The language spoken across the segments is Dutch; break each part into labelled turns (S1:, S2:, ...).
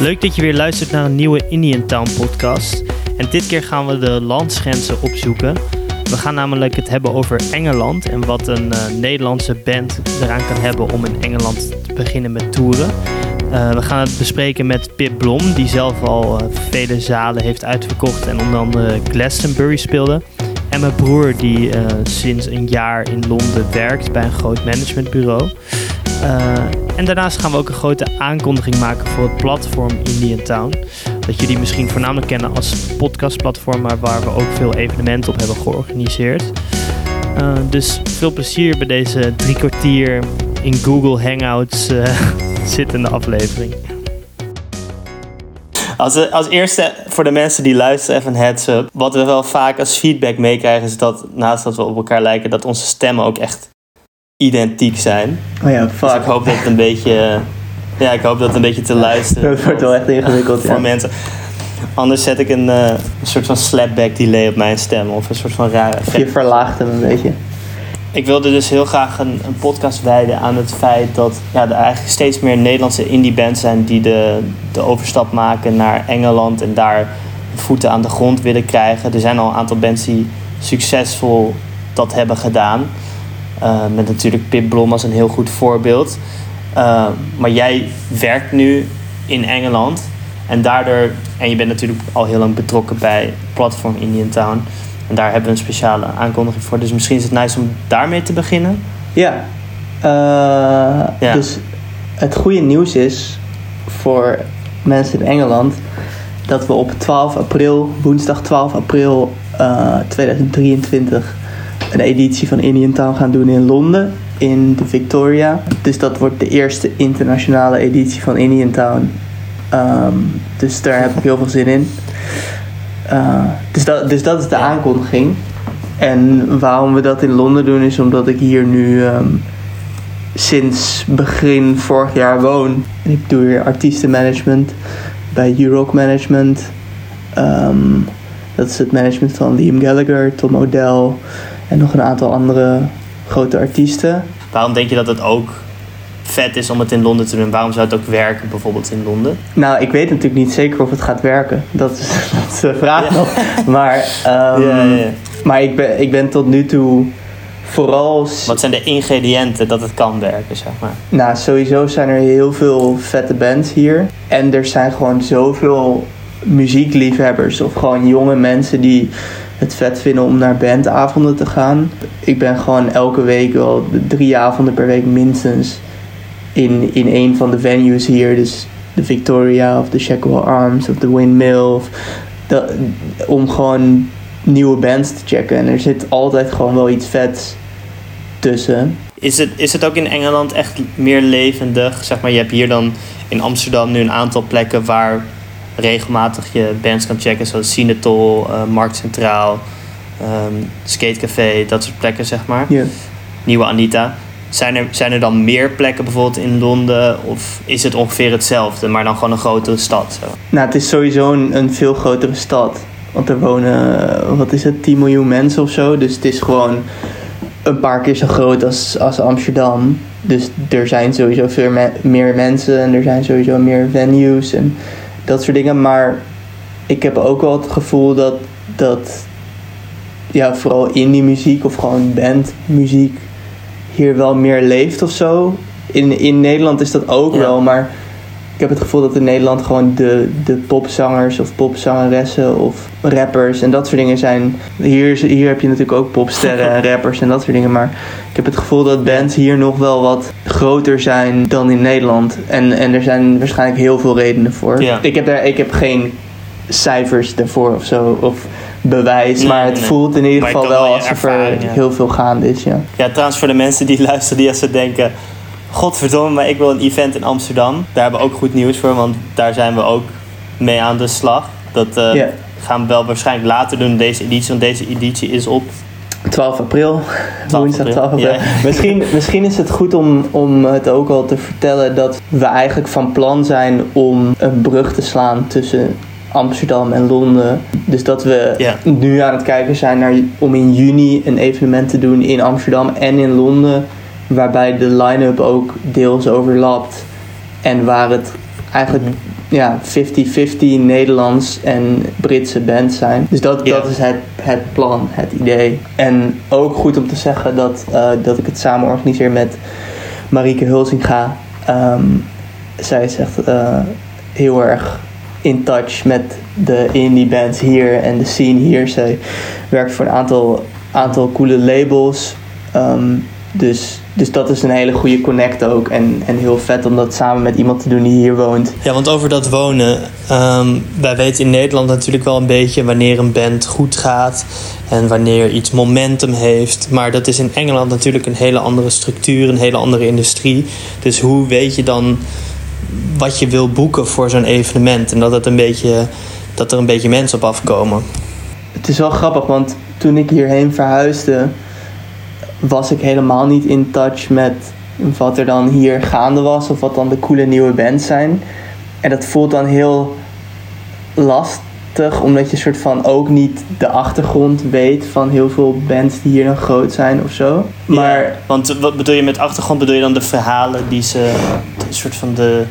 S1: Leuk dat je weer luistert naar een nieuwe Indian Town podcast. En dit keer gaan we de landsgrenzen opzoeken. We gaan namelijk het hebben over Engeland en wat een uh, Nederlandse band eraan kan hebben om in Engeland te beginnen met toeren. Uh, we gaan het bespreken met Pip Blom, die zelf al uh, vele zalen heeft uitverkocht en onder andere Glastonbury speelde. En mijn broer, die sinds een jaar in Londen werkt bij een groot managementbureau. Uh, en daarnaast gaan we ook een grote aankondiging maken voor het platform Indian Town. Dat jullie misschien voornamelijk kennen als podcastplatform, maar waar we ook veel evenementen op hebben georganiseerd. Uh, dus veel plezier bij deze drie kwartier in Google Hangouts uh, zittende aflevering.
S2: Als, als eerste voor de mensen die luisteren even een heads up. Wat we wel vaak als feedback meekrijgen is dat naast dat we op elkaar lijken, dat onze stemmen ook echt identiek zijn.
S3: Oh ja, fuck.
S2: Dus ik hoop dat het een beetje... Ja, ik hoop dat het een beetje te luisteren
S3: Dat wordt wel echt ingewikkeld,
S2: voor
S3: ja.
S2: mensen. Anders zet ik een, uh, een soort van slapback delay op mijn stem. Of een soort van rare
S3: Of je verlaagt hem een beetje.
S2: Ik wilde dus heel graag een, een podcast wijden aan het feit dat ja, er eigenlijk steeds meer Nederlandse indie bands zijn die de, de overstap maken naar Engeland en daar voeten aan de grond willen krijgen. Er zijn al een aantal bands die succesvol dat hebben gedaan. Uh, met natuurlijk Pip Blom als een heel goed voorbeeld. Uh, maar jij werkt nu in Engeland. En daardoor, en je bent natuurlijk al heel lang betrokken bij Platform Indian Town. En daar hebben we een speciale aankondiging voor. Dus misschien is het nice om daarmee te beginnen.
S3: Ja. Uh, ja. Dus het goede nieuws is voor mensen in Engeland dat we op 12 april, woensdag 12 april 2023, een editie van Indian Town gaan doen in Londen, in de Victoria. Dus dat wordt de eerste internationale editie van Indian Town. Um, dus daar heb ik heel veel zin in. Uh, dus, dat, dus dat is de aankondiging. En waarom we dat in Londen doen is omdat ik hier nu um, sinds begin vorig jaar woon. Ik doe hier artiestenmanagement bij U-Rock Management. Um, dat is het management van Liam Gallagher, Tom O'Dell en nog een aantal andere grote artiesten.
S2: Waarom denk je dat het ook vet is om het in Londen te doen? Waarom zou het ook werken bijvoorbeeld in Londen?
S3: Nou, ik weet natuurlijk niet zeker of het gaat werken. Dat is, dat is de vraag ja. nog. Maar, um,
S2: ja, ja,
S3: maar ik, ben, ik ben tot nu toe vooral...
S2: Wat zijn de ingrediënten dat het kan werken, zeg maar?
S3: Nou, sowieso zijn er heel veel vette bands hier. En er zijn gewoon zoveel muziekliefhebbers of gewoon jonge mensen die het vet vinden om naar bandavonden te gaan. Ik ben gewoon elke week wel drie avonden per week minstens in, in een van de venues hier. Dus de Victoria of de Shackwell Arms of de Windmill. Of om gewoon nieuwe bands te checken. En er zit altijd gewoon wel iets vets tussen.
S2: Is het, is het ook in Engeland echt meer levendig? Zeg maar, je hebt hier dan in Amsterdam nu een aantal plekken waar regelmatig je bands kan checken, zoals Cinetol, uh, Markt Centraal, um, Skatecafé, dat soort plekken, zeg maar.
S3: Yeah.
S2: Nieuwe Anita. Zijn er, zijn er dan meer plekken bijvoorbeeld in Londen? Of is het ongeveer hetzelfde, maar dan gewoon een grotere stad? Zo?
S3: Nou, het is sowieso een, een veel grotere stad. Want er wonen, wat is het, 10 miljoen mensen of zo. Dus het is gewoon een paar keer zo groot als, als Amsterdam. Dus er zijn sowieso veel me meer mensen en er zijn sowieso meer venues en dat soort dingen. Maar ik heb ook wel het gevoel dat, dat ja, vooral indie muziek of gewoon bandmuziek hier wel meer leeft of zo. In, in Nederland is dat ook
S2: Ja.
S3: wel, maar ik heb het gevoel dat in Nederland gewoon de, de popzangers of popzangeressen of rappers en dat soort dingen zijn. Hier, hier heb je natuurlijk ook popsterren en rappers en dat soort dingen, maar ik heb het gevoel dat bands hier nog wel wat groter zijn dan in Nederland. En, en er zijn waarschijnlijk heel veel redenen voor.
S2: Ja.
S3: Ik, heb daar, ik heb geen cijfers daarvoor of zo, of bewijs,
S2: Nee,
S3: maar het
S2: nee.
S3: voelt in ieder
S2: Maar
S3: geval wel alsof er
S2: ja.
S3: heel veel gaande is, ja.
S2: Ja, trouwens voor de mensen die luisteren die als ze denken... Godverdomme, maar ik wil een event in Amsterdam. Daar hebben we ook goed nieuws voor, want daar zijn we ook mee aan de slag. Dat eh, gaan we wel waarschijnlijk later doen, deze editie. Want deze editie is op
S3: 12 april,
S2: 12
S3: woensdag
S2: april.
S3: 12 april.
S2: Ja.
S3: Misschien, misschien is het goed om, om het ook al te vertellen dat we eigenlijk van plan zijn om een brug te slaan tussen Amsterdam en Londen. Dus dat we
S2: Ja.
S3: nu aan het kijken zijn naar, om in juni een evenement te doen in Amsterdam en in Londen. Waarbij de line-up ook deels overlapt. En waar het eigenlijk ja, 50-50 Nederlands en Britse band zijn. Dus dat, dat is het, het plan, het idee. En ook goed om te zeggen dat, uh, dat ik het samen organiseer met Marieke Hulsinga. Um, zij is echt uh, heel erg in touch met de indie bands hier en de scene hier. Zij werkt voor een aantal, aantal coole labels. Um, dus, dus dat is een hele goede connect ook. En, en heel vet om dat samen met iemand te doen die hier woont.
S2: Ja, want over dat wonen. Um, wij weten in Nederland natuurlijk wel een beetje wanneer een band goed gaat. En wanneer iets momentum heeft. Maar dat is in Engeland natuurlijk een hele andere structuur, een hele andere industrie. Dus hoe weet je dan wat je wil boeken voor zo'n evenement? En dat, het een beetje, dat er een beetje mensen op afkomen.
S3: Het is wel grappig, want toen ik hierheen verhuisde was ik helemaal niet in touch met wat er dan hier gaande was of wat dan de coole nieuwe bands zijn. En dat voelt dan heel lastig, omdat je soort van ook niet de achtergrond weet van heel veel bands die hier dan groot zijn of zo. Maar,
S2: want wat bedoel je met achtergrond? Bedoel je dan de verhalen die ze, een soort van de,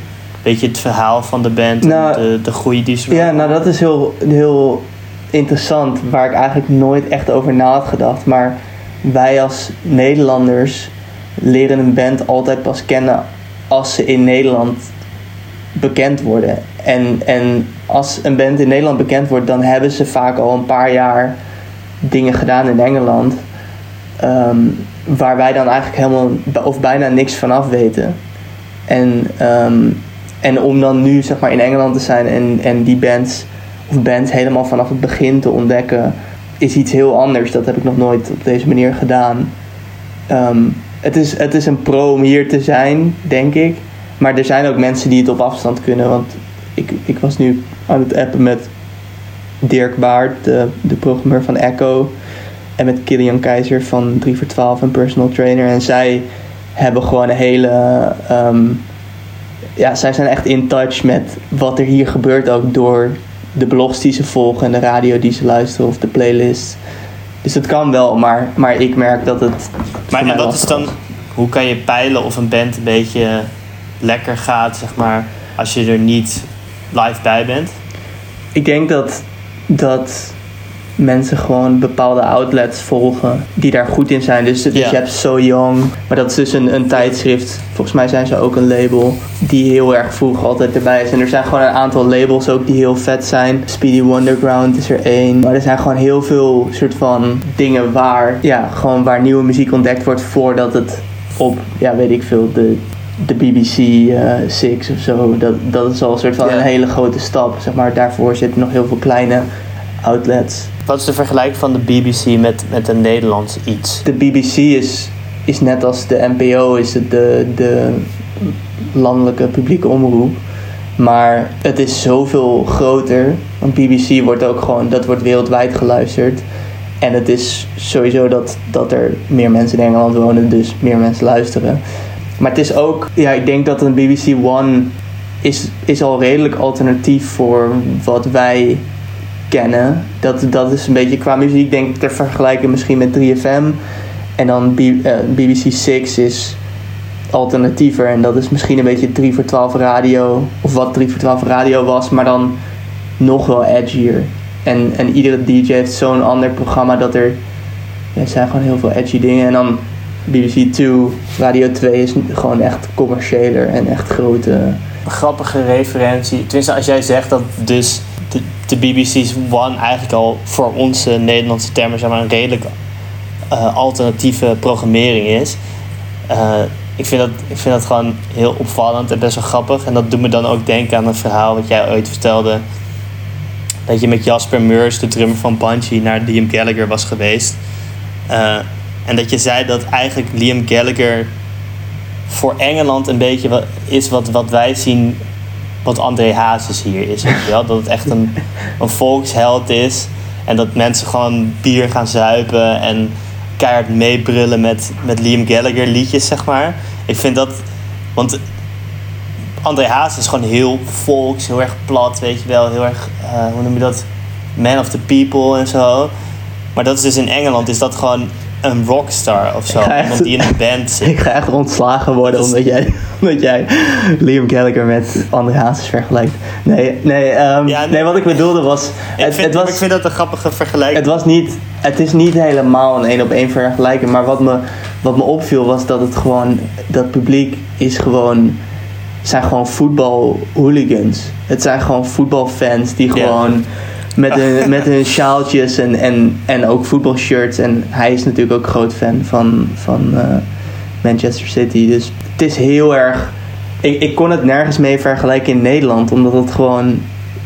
S2: weet je, het verhaal van de band, nou, de, de groei die ze.
S3: Ja, nou dat is heel, heel interessant, waar ik eigenlijk nooit echt over na had gedacht. Maar wij als Nederlanders leren een band altijd pas kennen als ze in Nederland bekend worden. En, en als een band in Nederland bekend wordt, dan hebben ze vaak al een paar jaar dingen gedaan in Engeland. Ehm, waar wij dan eigenlijk helemaal of bijna niks vanaf weten. En, ehm, en om dan nu zeg maar in Engeland te zijn en, en die bands of bands helemaal vanaf het begin te ontdekken is iets heel anders. Dat heb ik nog nooit op deze manier gedaan. Ehm, het, is, het is een pro om hier te zijn, denk ik. Maar er zijn ook mensen die het op afstand kunnen. Want ik, ik was nu aan het appen met Dirk Baart, de, de programmeur van Echo. En met Kilian Keizer van 3 voor 12, een personal trainer. En zij hebben gewoon een hele. Ehm, ja, zij zijn echt in touch met wat er hier gebeurt ook door de blogs die ze volgen en de radio die ze luisteren of de playlist. Dus het kan wel, maar, maar ik merk dat het.
S2: Maar en wat is dan, hoe kan je peilen of een band een beetje lekker gaat, zeg maar, als je er niet live bij bent?
S3: Ik denk dat, dat mensen gewoon bepaalde outlets volgen die daar goed in zijn. Dus, dus je hebt So Young, maar dat is dus een, een tijdschrift. Volgens mij zijn ze ook een label die heel erg vroeg altijd erbij is. En er zijn gewoon een aantal labels ook die heel vet zijn. Speedy Wonderground is er één. Maar er zijn gewoon heel veel soort van dingen waar, ja, gewoon waar nieuwe muziek ontdekt wordt voordat het op, ja, weet ik veel, de de BBC uh, eh, Six of zo. Dat, dat is al een soort van een hele grote stap. Zeg maar. Daarvoor zitten nog heel veel kleine outlets.
S2: Wat is de vergelijking van de BBC met, met een Nederlands iets?
S3: De BBC is, is net als de NPO, is het de, de landelijke publieke omroep. Maar het is zoveel groter. Want BBC wordt ook gewoon, dat wordt wereldwijd geluisterd. En het is sowieso dat, dat er meer mensen in Engeland wonen, dus meer mensen luisteren. Maar het is ook, ja, ik denk dat een BBC One is, is al redelijk alternatief voor wat wij kennen. Dat, dat is een beetje qua muziek denk ik te vergelijken misschien met 3FM. En dan BBC 6 is alternatiever. En dat is misschien een beetje 3 voor 12 radio. Of wat 3 voor 12 radio was, maar dan nog wel edgier. En, en iedere DJ heeft zo'n ander programma dat er ja, zijn gewoon heel veel edgy dingen. En dan BBC 2, Radio 2 is gewoon echt commerciëler en echt grote.
S2: Grappige referentie. Tenminste, als jij zegt dat dus de, de BBC's One eigenlijk al voor onze Nederlandse termen zeg maar, een redelijk uh, alternatieve programmering is. Uh, ik, vind dat, ik vind dat gewoon heel opvallend en best wel grappig. En dat doet me dan ook denken aan een verhaal wat jij ooit vertelde. Dat je met Jasper Meurs, de drummer van Banshee, naar Liam Gallagher was geweest. Uh, en dat je zei dat eigenlijk Liam Gallagher voor Engeland een beetje is wat, wat wij zien wat André Hazes hier is. Wel? Dat het echt een, een volksheld is. En dat mensen gewoon bier gaan zuipen en keihard meebrullen met, met Liam Gallagher liedjes, zeg maar. Ik vind dat... Want André Hazes is gewoon heel volks, heel erg plat, weet je wel. Heel erg, uh, hoe noem je dat? Man of the people en zo. Maar dat is dus in Engeland, is dat gewoon een rockstar of zo.
S3: echt-
S2: Iemand die in een band zit.
S3: Ik ga echt ontslagen worden
S2: is-
S3: omdat jij, omdat jij Liam Gallagher met André Hazes vergelijkt. Nee, nee, ehm,
S2: Ja, nee.
S3: nee, wat ik bedoelde was...
S2: Ik
S3: Het,
S2: vind,
S3: het was
S2: ik vind dat een grappige vergelijking.
S3: het was niet, het is niet helemaal een één op één vergelijking, maar wat me, wat me opviel was dat het gewoon, dat publiek is gewoon, zijn gewoon voetbalhooligans. Het zijn gewoon voetbalfans die gewoon met hun, met hun sjaaltjes en, en, en ook voetbalshirts. En hij is natuurlijk ook groot fan van, van eh, Manchester City. Dus het is heel erg. Ik, ik kon het nergens mee vergelijken in Nederland, omdat het gewoon.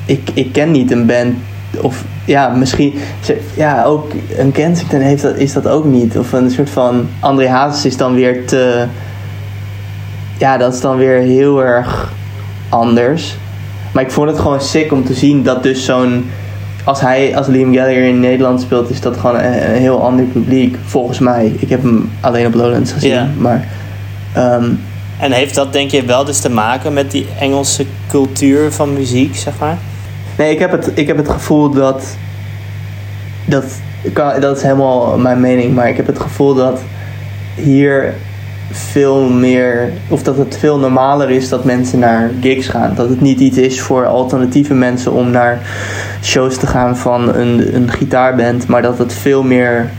S3: Ik, ik ken niet een band. Of ja, misschien. Ja, ook een Kensington heeft dat, is dat ook niet. Of een soort van. André Hazes is dan weer te. Ja, dat is dan weer heel erg anders. Maar ik vond het gewoon sick om te zien dat dus zo'n. Als hij, als Liam Gallagher in Nederland speelt, is dat gewoon een, een heel ander publiek. Volgens mij. Ik heb hem alleen op Lowlands gezien. Maar. ehm,
S2: En heeft dat denk je wel dus te maken met die Engelse cultuur van muziek, zeg maar?
S3: Nee, ik heb het, ik heb het gevoel dat. Dat, dat is helemaal mijn mening, maar ik heb het gevoel dat hier veel meer. Of dat het veel normaler is dat mensen naar gigs gaan. Dat het niet iets is voor alternatieve mensen om naar shows te gaan van een, een gitaarband, maar dat het veel meer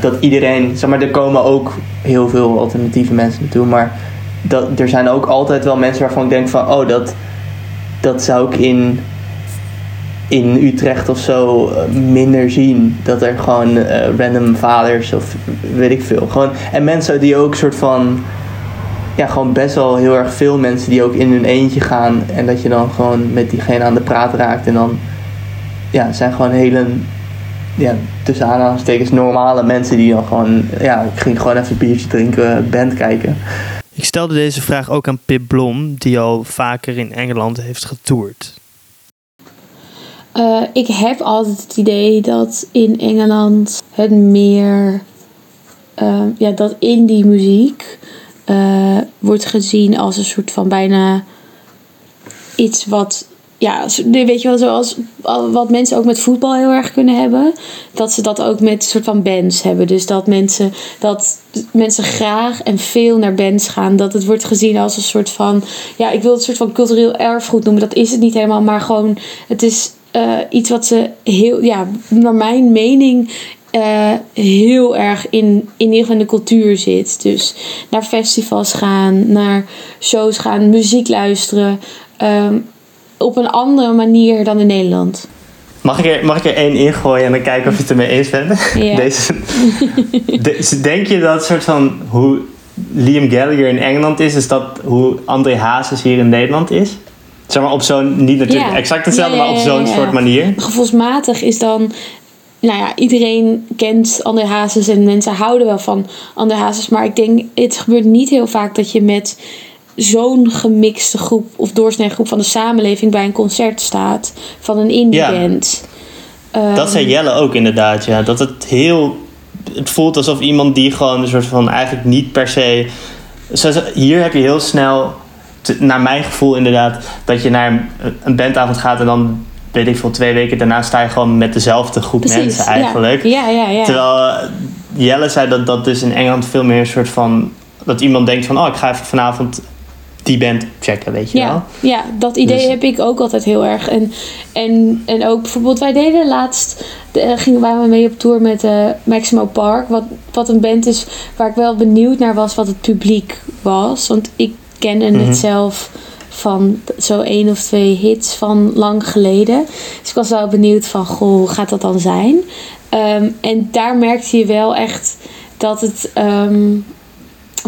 S3: dat iedereen, zeg maar, er komen ook heel veel alternatieve mensen naartoe, maar dat, er zijn ook altijd wel mensen waarvan ik denk van, oh, dat, dat zou ik in, in Utrecht of zo eh, minder zien. Dat er gewoon eh, random vaders of weet ik veel. Gewoon, en mensen die ook soort van, ja, gewoon best wel heel erg veel mensen die ook in hun eentje gaan en dat je dan gewoon met diegene aan de praat raakt en dan, ja, zijn gewoon hele ja, tussen aanhalingstekens normale mensen die dan gewoon, ja, ik ging gewoon even een biertje drinken, band kijken.
S1: Ik stelde deze vraag ook aan Pip Blom, die al vaker in Engeland heeft getoerd.
S4: Eh, ik heb altijd het idee dat in Engeland het meer, eh, ja, dat indie muziek eh, wordt gezien als een soort van bijna iets wat, ja, weet je wel, zoals al- wat mensen ook met voetbal heel erg kunnen hebben, dat ze dat ook met een soort van bands hebben. Dus dat mensen, dat mensen graag en veel naar bands gaan, dat het wordt gezien als een soort van, ja, ik wil het een soort van cultureel erfgoed noemen, dat is het niet helemaal, maar gewoon, het is eh, iets wat ze heel, ja, naar mijn mening, eh, heel erg in, in ieder geval in de cultuur zit. Dus naar festivals gaan, naar shows gaan, muziek luisteren. ehm, op een andere manier dan in Nederland.
S2: Mag ik, er, mag ik er één ingooien en dan kijken of je het ermee eens bent?
S4: Ja.
S2: Deze, de- denk je dat soort van hoe Liam Gallagher in Engeland is, is dat hoe André Hazes hier in Nederland is? Zeg maar op zo'n, niet natuurlijk
S4: Ja.
S2: exact hetzelfde,
S4: Ja,
S2: maar op zo'n soort manier.
S4: Gevoelsmatig is dan. Nou ja, iedereen kent André Hazes en mensen houden wel van André Hazes. Maar ik denk, het gebeurt niet heel vaak dat je met zo'n gemixte groep of doorsnee groep van de samenleving bij een concert staat van een indie
S2: Ja.
S4: band.
S2: Dat
S4: Ehm,
S2: zei Jelle ook inderdaad, ja. Dat het heel... Het voelt alsof iemand die gewoon een soort van eigenlijk niet per se... Hier heb je heel snel, te- naar mijn gevoel inderdaad, dat je naar een, bandavond gaat en dan, weet ik veel, twee weken daarna sta je gewoon met dezelfde groep
S4: Precies,
S2: mensen eigenlijk.
S4: Ja, ja, ja.
S2: Terwijl eh, Jelle zei dat dat dus in Engeland veel meer een soort van... Dat iemand denkt van, oh, ik ga even vanavond die band checken, weet je wel.
S4: Ja, dat idee
S2: Dus-
S4: heb ik ook altijd heel erg. En, en, en ook bijvoorbeeld, wij deden laatst, eh, gingen wij mee op tour met eh, Maximo Park. Wat, wat een band is waar ik wel benieuwd naar was wat het publiek was. Want ik kende
S2: Mhm.
S4: het zelf van zo één of twee hits van lang geleden. Dus ik was wel benieuwd van, goh, hoe gaat dat dan zijn? Ehm, en daar merkte je wel echt dat het ehm,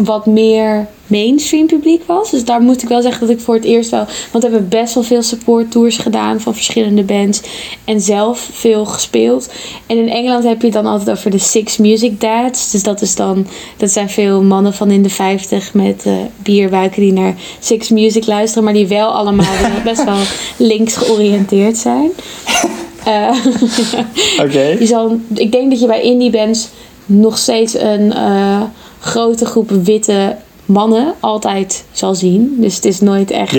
S4: wat meer mainstream publiek was. Dus daar moet ik wel zeggen dat ik voor het eerst wel... Want we hebben best wel veel support tours gedaan van verschillende bands. En zelf veel gespeeld. En in Engeland heb je dan altijd over de Six Music Dads. Dus dat is dan... Dat zijn veel mannen van in de 50 met eh bierbuiken die naar Six Music luisteren. Maar die wel allemaal best wel links georiënteerd zijn. Eh,
S2: Oké.
S4: je zal, ik denk dat je bij indie bands nog steeds een eh, grote groep witte mannen altijd zal zien. Dus het is nooit echt.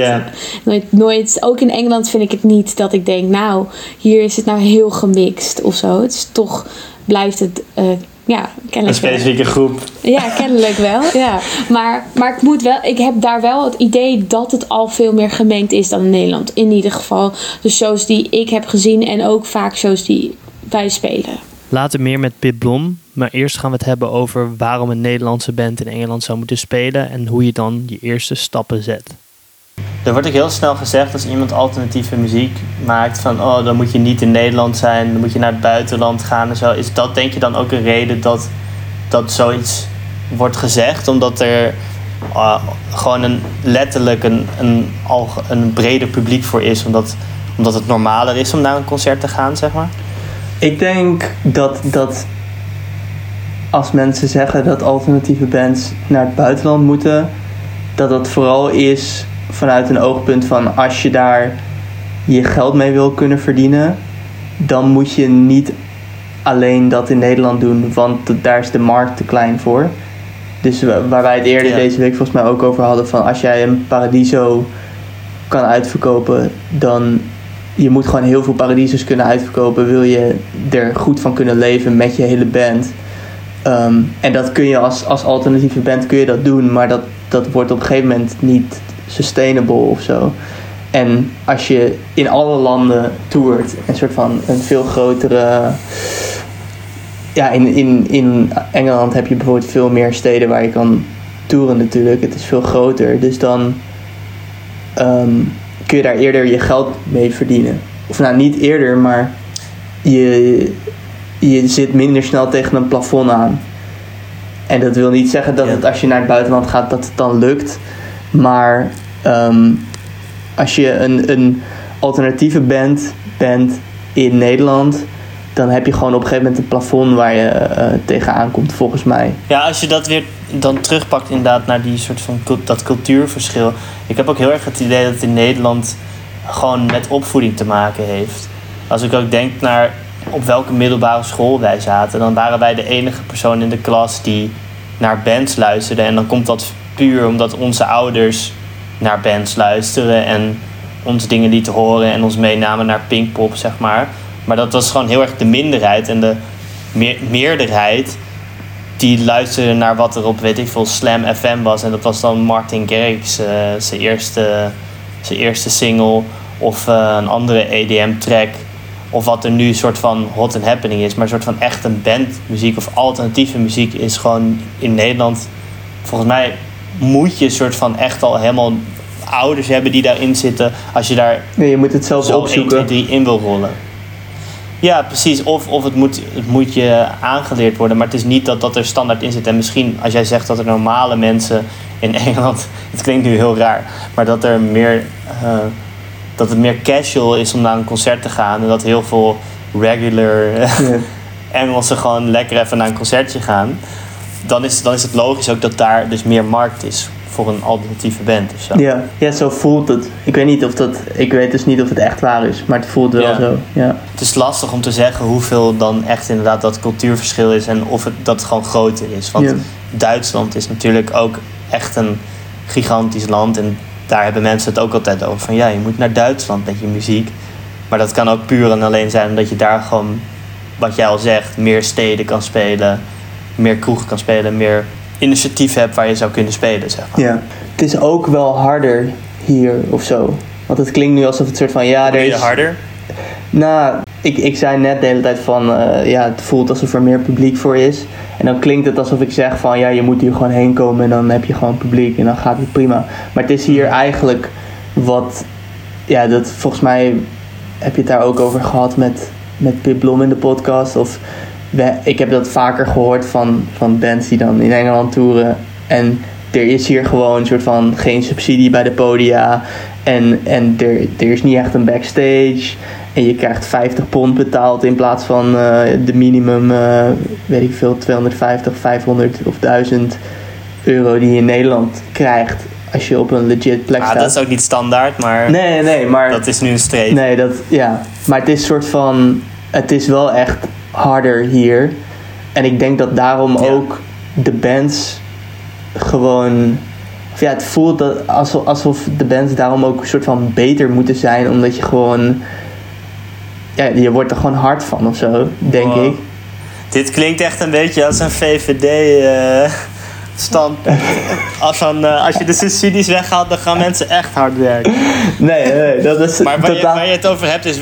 S4: Nooit, nooit, ook in Engeland vind ik het niet dat ik denk, nou, hier is het nou heel gemixt of zo. Het is toch blijft het eh, Ja, kennelijk
S2: Een specifieke groep.
S4: Ja, kennelijk wel. Ja. Maar, maar ik moet wel, ik heb daar wel het idee dat het al veel meer gemengd is dan in Nederland. In ieder geval de shows die ik heb gezien en ook vaak shows die wij spelen.
S1: Later meer met Pip Blom. Maar eerst gaan we het hebben over waarom een Nederlandse band in Engeland zou moeten spelen en hoe je dan je eerste stappen zet.
S2: Er wordt ook heel snel gezegd als iemand alternatieve muziek maakt van oh dan moet je niet in Nederland zijn, dan moet je naar het buitenland gaan en zo. Is dat denk je dan ook een reden dat, dat zoiets wordt gezegd? Omdat er uh, gewoon een, letterlijk een, een, een breder publiek voor is, omdat, omdat het normaler is om naar een concert te gaan, zeg maar?
S3: Ik denk dat, dat als mensen zeggen dat alternatieve bands naar het buitenland moeten, dat dat vooral is vanuit een oogpunt van als je daar je geld mee wil kunnen verdienen, dan moet je niet alleen dat in Nederland doen, want daar is de markt te klein voor. Dus waar wij het eerder deze week volgens mij ook over hadden van als jij een Paradiso kan uitverkopen, dan je moet gewoon heel veel Paradisos kunnen uitverkopen. Wil je er goed van kunnen leven met je hele band. Ehm, en dat kun je als, als alternatieve band kun je dat doen, maar dat, dat wordt op een gegeven moment niet sustainable of zo. En als je in alle landen toert, een soort van een veel grotere. Ja, in, in, in Engeland heb je bijvoorbeeld veel meer steden waar je kan toeren natuurlijk. Het is veel groter. Dus dan ehm, kun je daar eerder je geld mee verdienen. Of nou, niet eerder, maar je, je zit minder snel tegen een plafond aan. En dat wil niet zeggen dat het als je naar het buitenland gaat, dat het dan lukt. Maar ehm, als je een, een alternatieve band bent in Nederland, dan heb je gewoon op een gegeven moment een plafond waar je uh, tegenaan komt, volgens mij.
S2: Ja, als je dat weer dan terugpakt inderdaad naar die soort van dat cultuurverschil. Ik heb ook heel erg het idee dat het in Nederland gewoon met opvoeding te maken heeft. Als ik ook denk naar op welke middelbare school wij zaten, dan waren wij de enige persoon in de klas die naar bands luisterde. En dan komt dat puur omdat onze ouders naar bands luisteren en ons dingen lieten horen en ons meenamen naar Pinkpop, zeg maar. Maar dat was gewoon heel erg de minderheid en de meerderheid die luisterde naar wat er op, weet ik veel, Slam FM was. En dat was dan Martin Garrix, uh, zijn, eerste, zijn eerste single. Of uh, een andere EDM-track. Of wat er nu een soort van hot and happening is. Maar een soort van echt een bandmuziek of alternatieve muziek is gewoon in Nederland... Volgens mij moet je een soort van echt al helemaal ouders hebben die daarin zitten. Als je daar
S3: nee, je moet het zelf
S2: zo
S3: opzoeken.
S2: 1, 2, 3 in wil rollen. Ja, precies. Of, of het, moet, het moet je aangeleerd worden. Maar het is niet dat dat er standaard in zit. En misschien als jij zegt dat er normale mensen in Engeland... Het klinkt nu heel raar. Maar dat er meer... Uh, dat het meer casual is om naar een concert te gaan. En dat heel veel regular yeah. Engelsen gewoon lekker even naar een concertje gaan. Dan is, dan is het logisch ook dat daar dus meer markt is voor een alternatieve band of zo.
S3: Ja. ja, zo voelt het. Ik weet niet of dat. Ik weet dus niet of het echt waar is, maar het voelt wel
S2: Ja.
S3: zo. Ja.
S2: Het is lastig om te zeggen hoeveel dan echt inderdaad dat cultuurverschil is en of het, dat gewoon groter is. Want
S3: Ja.
S2: Duitsland is natuurlijk ook echt een gigantisch land en daar hebben mensen het ook altijd over. Van ja, je moet naar Duitsland met je muziek. Maar dat kan ook puur en alleen zijn omdat je daar gewoon, wat jij al zegt, meer steden kan spelen, meer kroegen kan spelen, meer initiatief hebt waar je zou kunnen spelen, zeg maar.
S3: ja. Het is ook wel harder hier of zo. Want het klinkt nu alsof het soort van ja, er is.
S2: harder?
S3: Nou, ik, ik zei net de hele tijd van eh, ja, het voelt alsof er meer publiek voor is. En dan klinkt het alsof ik zeg van ja, je moet hier gewoon heen komen en dan heb je gewoon publiek en dan gaat het prima. Maar het is hier eigenlijk wat, ja, dat volgens mij heb je het daar ook over gehad met, met Pip Blom in de podcast. Of we, ik heb dat vaker gehoord van, van bands die dan in Engeland toeren. En er is hier gewoon een soort van geen subsidie bij de podia. En, en er, er is niet echt een backstage. En je krijgt 50 pond betaald in plaats van eh, de minimum, eh, weet ik veel, 250, 500 of 1000 euro die je in Nederland krijgt. Als je op een legit plek
S2: Ah,
S3: staat.
S2: dat is ook niet standaard, maar
S3: Nee, nee, nee, maar...
S2: dat is nu een streep.
S3: Nee, dat, ja. Maar het is soort van... Het is wel echt harder hier. En ik denk dat daarom
S2: Ja.
S3: ook de bands gewoon... Of ja, het voelt dat alsof, alsof de bands daarom ook een soort van beter moeten zijn. Omdat je gewoon... Ja, je wordt er gewoon hard van of zo, denk
S2: Wow.
S3: ik.
S2: Dit klinkt echt een beetje als een VVD. Uh standpunt. Als, dan, uh, als je de subsidies weghaalt, dan gaan mensen echt hard werken.
S3: Nee, nee dat is
S2: maar waar, totaal, je, waar je het over hebt is...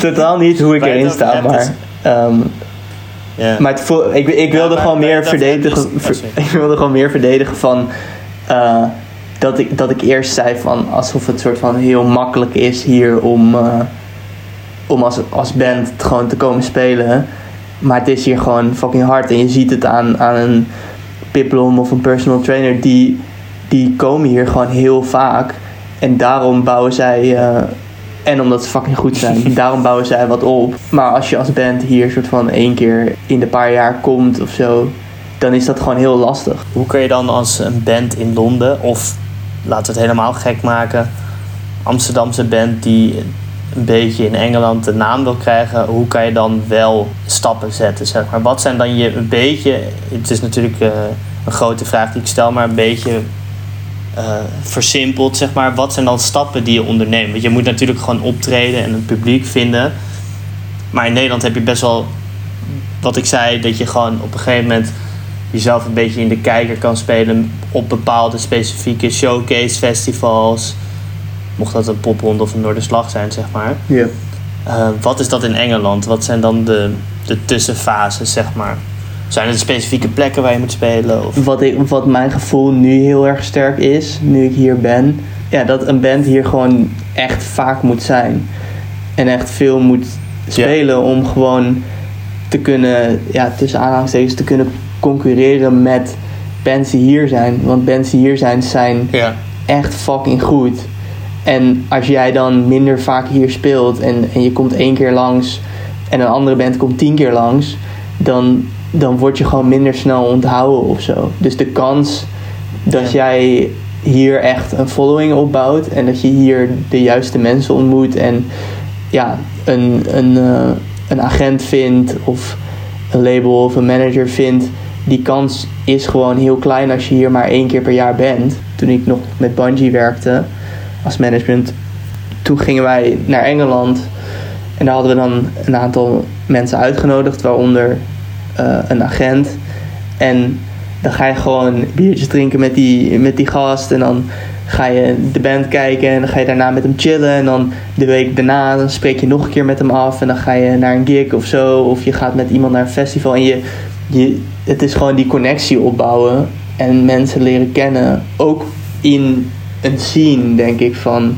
S3: Totaal niet hoe ik erin sta, maar... Is, um, yeah. Maar het voel, ik, ik wilde ja, gewoon meer verdedigen... Ver, ik wilde gewoon meer verdedigen van... Uh, dat, ik, dat ik eerst zei van... Alsof het soort van heel makkelijk is hier om... Uh, om als, als band gewoon te komen spelen. Maar het is hier gewoon fucking hard. En je ziet het aan, aan een Piplom of een personal trainer, die, die komen hier gewoon heel vaak. En daarom bouwen zij, uh, en omdat ze fucking goed zijn, daarom bouwen zij wat op. Maar als je als band hier soort van één keer in de paar jaar komt of zo, dan is dat gewoon heel lastig.
S2: Hoe kun je dan als een band in Londen, of laten we het helemaal gek maken, Amsterdamse band die een beetje in Engeland de naam wil krijgen, hoe kan je dan wel stappen zetten? Zeg maar? Wat zijn dan je een beetje, het is natuurlijk uh, een grote vraag die ik stel, maar een beetje uh, versimpeld, zeg maar. Wat zijn dan stappen die je onderneemt? Want je moet natuurlijk gewoon optreden en een publiek vinden. Maar in Nederland heb je best wel, wat ik zei, dat je gewoon op een gegeven moment jezelf een beetje in de kijker kan spelen op bepaalde specifieke showcase festivals mocht dat een popronde of een Noorderslag zijn, zeg maar.
S3: Ja.
S2: Uh, wat is dat in Engeland? Wat zijn dan de, de tussenfases, zeg maar? Zijn er specifieke plekken waar je moet spelen? Of?
S3: Wat, ik, wat mijn gevoel nu heel erg sterk is, nu ik hier ben, ja, dat een band hier gewoon echt vaak moet zijn. En echt veel moet spelen om gewoon te kunnen, ja, tussen aanhalingstekens, te kunnen concurreren met bands die hier zijn. Want bands die hier zijn, zijn
S2: ja.
S3: echt fucking goed. En als jij dan minder vaak hier speelt en, en je komt één keer langs en een andere band komt tien keer langs, dan, dan word je gewoon minder snel onthouden of zo. Dus de kans dat jij hier echt een following opbouwt en dat je hier de juiste mensen ontmoet en ja, een, een, uh, een agent vindt of een label of een manager vindt, die kans is gewoon heel klein als je hier maar één keer per jaar bent. Toen ik nog met Bungie werkte, als management. Toen gingen wij naar Engeland en daar hadden we dan een aantal mensen uitgenodigd, waaronder uh, een agent. En dan ga je gewoon biertjes drinken met die, met die gast en dan ga je de band kijken en dan ga je daarna met hem chillen. En dan de week daarna dan spreek je nog een keer met hem af en dan ga je naar een gig of zo. Of je gaat met iemand naar een festival en je, je, het is gewoon die connectie opbouwen en mensen leren kennen. Ook in een scene, denk ik, van...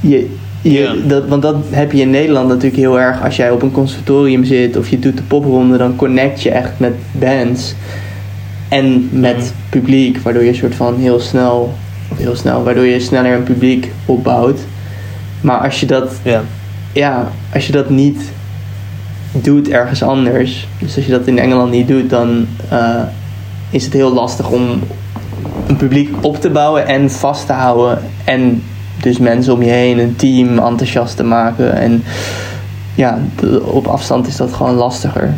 S3: Je, je, dat, want dat heb je in Nederland natuurlijk heel erg. Als jij op een conservatorium zit of je doet de popronde, dan connect je echt met bands en met publiek, waardoor je een soort van heel snel, of heel snel, waardoor je sneller een publiek opbouwt. Maar als je dat,
S2: ja,
S3: ja als je dat niet doet ergens anders, dus als je dat in Engeland niet doet, dan uh, is het heel lastig om een publiek op te bouwen en vast te houden. En dus mensen om je heen, een team enthousiast te maken. En ja, op afstand is dat gewoon lastiger.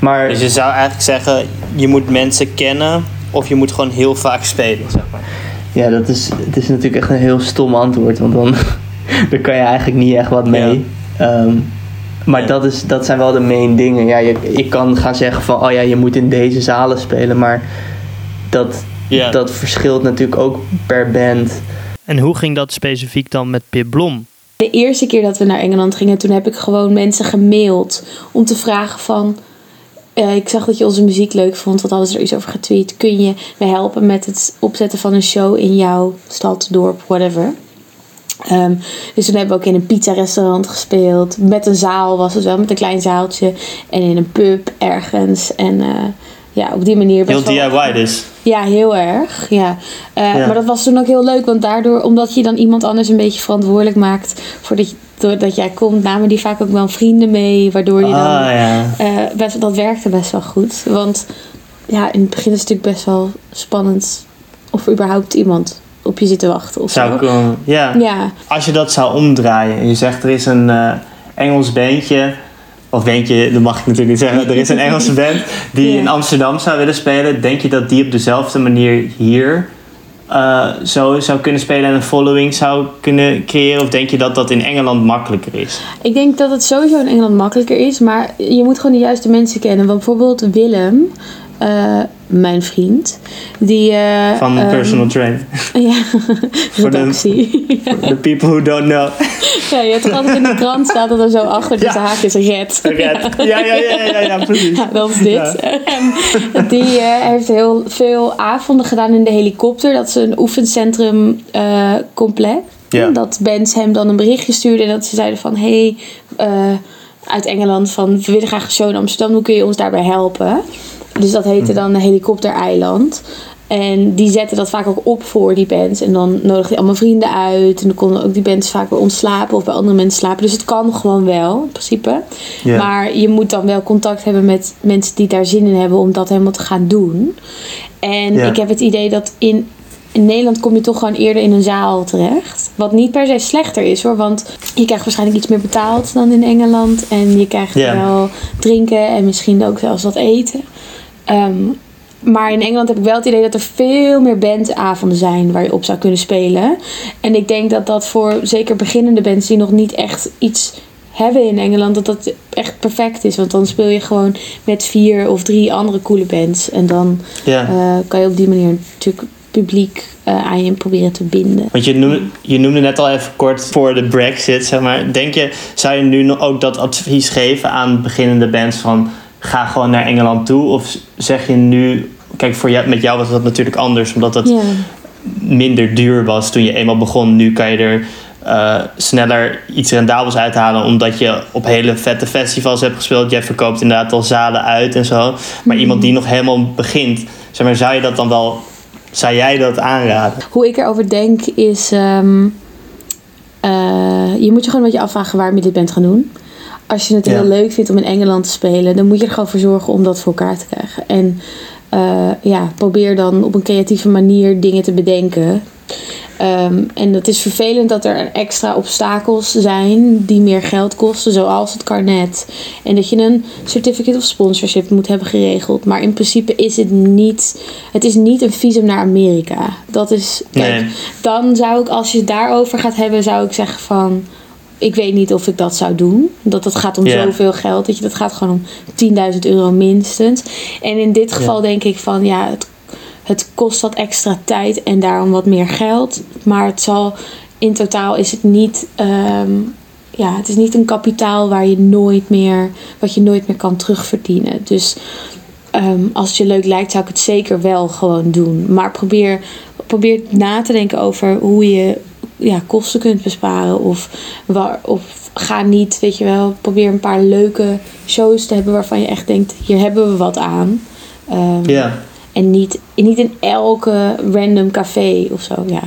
S3: Maar,
S2: dus je zou eigenlijk zeggen, je moet mensen kennen of je moet gewoon heel vaak spelen, zeg maar.
S3: Ja, dat is, het is natuurlijk echt een heel stom antwoord, want dan, dan kan je eigenlijk niet echt wat mee. Ehm, maar dat, is, dat zijn wel de main dingen. Ja, je, ik kan gaan zeggen van, oh ja, je moet in deze zalen spelen, maar dat, dat verschilt natuurlijk ook per band.
S1: En hoe ging dat specifiek dan met Pip Blom?
S4: De eerste keer dat we naar Engeland gingen, toen heb ik gewoon mensen gemaild om te vragen van... Uh, ik zag dat je onze muziek leuk vond, wat hadden ze er iets over getweet. Kun je me helpen met het opzetten van een show in jouw stad, dorp, whatever? Um, dus toen hebben we ook in een pizza-restaurant gespeeld. Met een zaal was het wel, met een klein zaaltje. En in een pub ergens. En uh, ja, op die manier.
S2: Heel DIY dus.
S4: Ja, heel erg. Ja. Uh, Maar dat was toen ook heel leuk, want daardoor, omdat je dan iemand anders een beetje verantwoordelijk maakt voor dat, doordat jij komt, namen die vaak ook wel vrienden mee, waardoor je dan.
S2: Ah, ja.
S4: uh, best, dat werkte best wel goed. Want ja, in het begin is het natuurlijk best wel spannend of überhaupt iemand op je zit te wachten. Of
S2: zou kunnen, ja.
S4: ja.
S2: Als je dat zou omdraaien en je zegt er is een uh, Engels beentje of denk je, dat mag ik natuurlijk niet zeggen, er is een Engelse band die in Amsterdam zou willen spelen. Denk je dat die op dezelfde manier hier uh, zo zou kunnen spelen en een following zou kunnen creëren? Of denk je dat dat in Engeland makkelijker is?
S4: Ik denk dat het sowieso in Engeland makkelijker is, maar je moet gewoon de juiste mensen kennen. Want bijvoorbeeld Willem, uh, mijn vriend, die... Uh,
S2: Van um, personal trainer.
S4: Ja, redactie.
S2: For the people who don't know.
S4: ja, je hebt altijd in de krant staat dat er zo achter de ja. is red.
S2: Red. Ja, ja, ja, ja, ja, precies. Ja,
S4: dat is dit. Ja. die uh, heeft heel veel avonden gedaan in de helikopter. Dat is een oefencentrum complex. Ja. Dat bands hem dan een berichtje stuurde en dat ze zeiden van... Hey, uit Engeland van we willen graag een show in Amsterdam, hoe kun je ons daarbij helpen? Dus dat heette dan Helikoptereiland. En die zetten dat vaak ook op voor die bands. En dan nodigde hij allemaal vrienden uit. En dan konden ook die bands vaak bij ons slapen of bij andere mensen slapen. Dus het kan gewoon wel, in principe. Maar je moet dan wel contact hebben met mensen die daar zin in hebben om dat helemaal te gaan doen. En ik heb het idee dat in, in Nederland kom je toch gewoon eerder in een zaal terecht. Wat niet per se slechter is hoor. Want je krijgt waarschijnlijk iets meer betaald dan in Engeland. En je krijgt wel drinken en misschien ook zelfs wat eten. Ehm, maar in Engeland heb ik wel het idee dat er veel meer bandavonden zijn waar je op zou kunnen spelen. En ik denk dat dat voor zeker beginnende bands die nog niet echt iets hebben in Engeland, dat dat echt perfect is. Want dan speel je gewoon met vier of drie andere coole bands. En dan ja. uh, kan je op die manier natuurlijk publiek uh, aan je proberen te binden.
S2: Want je noemde, je noemde net al even kort voor de Brexit, zeg maar. Denk je, zou je nu ook dat advies geven aan beginnende bands van ga gewoon naar Engeland toe? Of zeg je nu, kijk, voor jou, met jou was dat natuurlijk anders, omdat het minder duur was toen je eenmaal begon. Nu kan je er uh, sneller iets rendabels uithalen, omdat je op hele vette festivals hebt gespeeld. Je verkoopt inderdaad al zalen uit en zo. Maar iemand die nog helemaal begint, zeg maar, zou je dat dan wel, zou jij dat aanraden?
S4: Hoe ik erover denk is. Um, je moet je gewoon een beetje afvragen waarom je dit bent gaan doen als je het heel leuk vindt om in Engeland te spelen, dan moet je er gewoon voor zorgen om dat voor elkaar te krijgen. En uh, ja, probeer dan op een creatieve manier dingen te bedenken. Um, en het is vervelend dat er extra obstakels zijn die meer geld kosten, zoals het carnet. En dat je een certificate of sponsorship moet hebben geregeld. Maar in principe is het niet, het is niet een visum naar Amerika. Dat is, kijk, nee. dan zou ik, als je het daarover gaat hebben, zou ik zeggen van ik weet niet of ik dat zou doen. Dat het gaat om zoveel geld. Dat, je, dat gaat gewoon om 10.000 euro minstens. En in dit geval denk ik van ja, het, het kost wat extra tijd en daarom wat meer geld. Maar het zal in totaal is het niet. Ehm, ja, het is niet een kapitaal waar je nooit meer, wat je nooit meer kan terugverdienen. Dus um, als het je leuk lijkt, zou ik het zeker wel gewoon doen. Maar probeer, probeer na te denken over hoe je ja, kosten kunt besparen. Of, waar, of ga niet, weet je wel, probeer een paar leuke shows te hebben waarvan je echt denkt, hier hebben we wat aan. Um, ja. En niet, niet in elke random café of zo. Ja,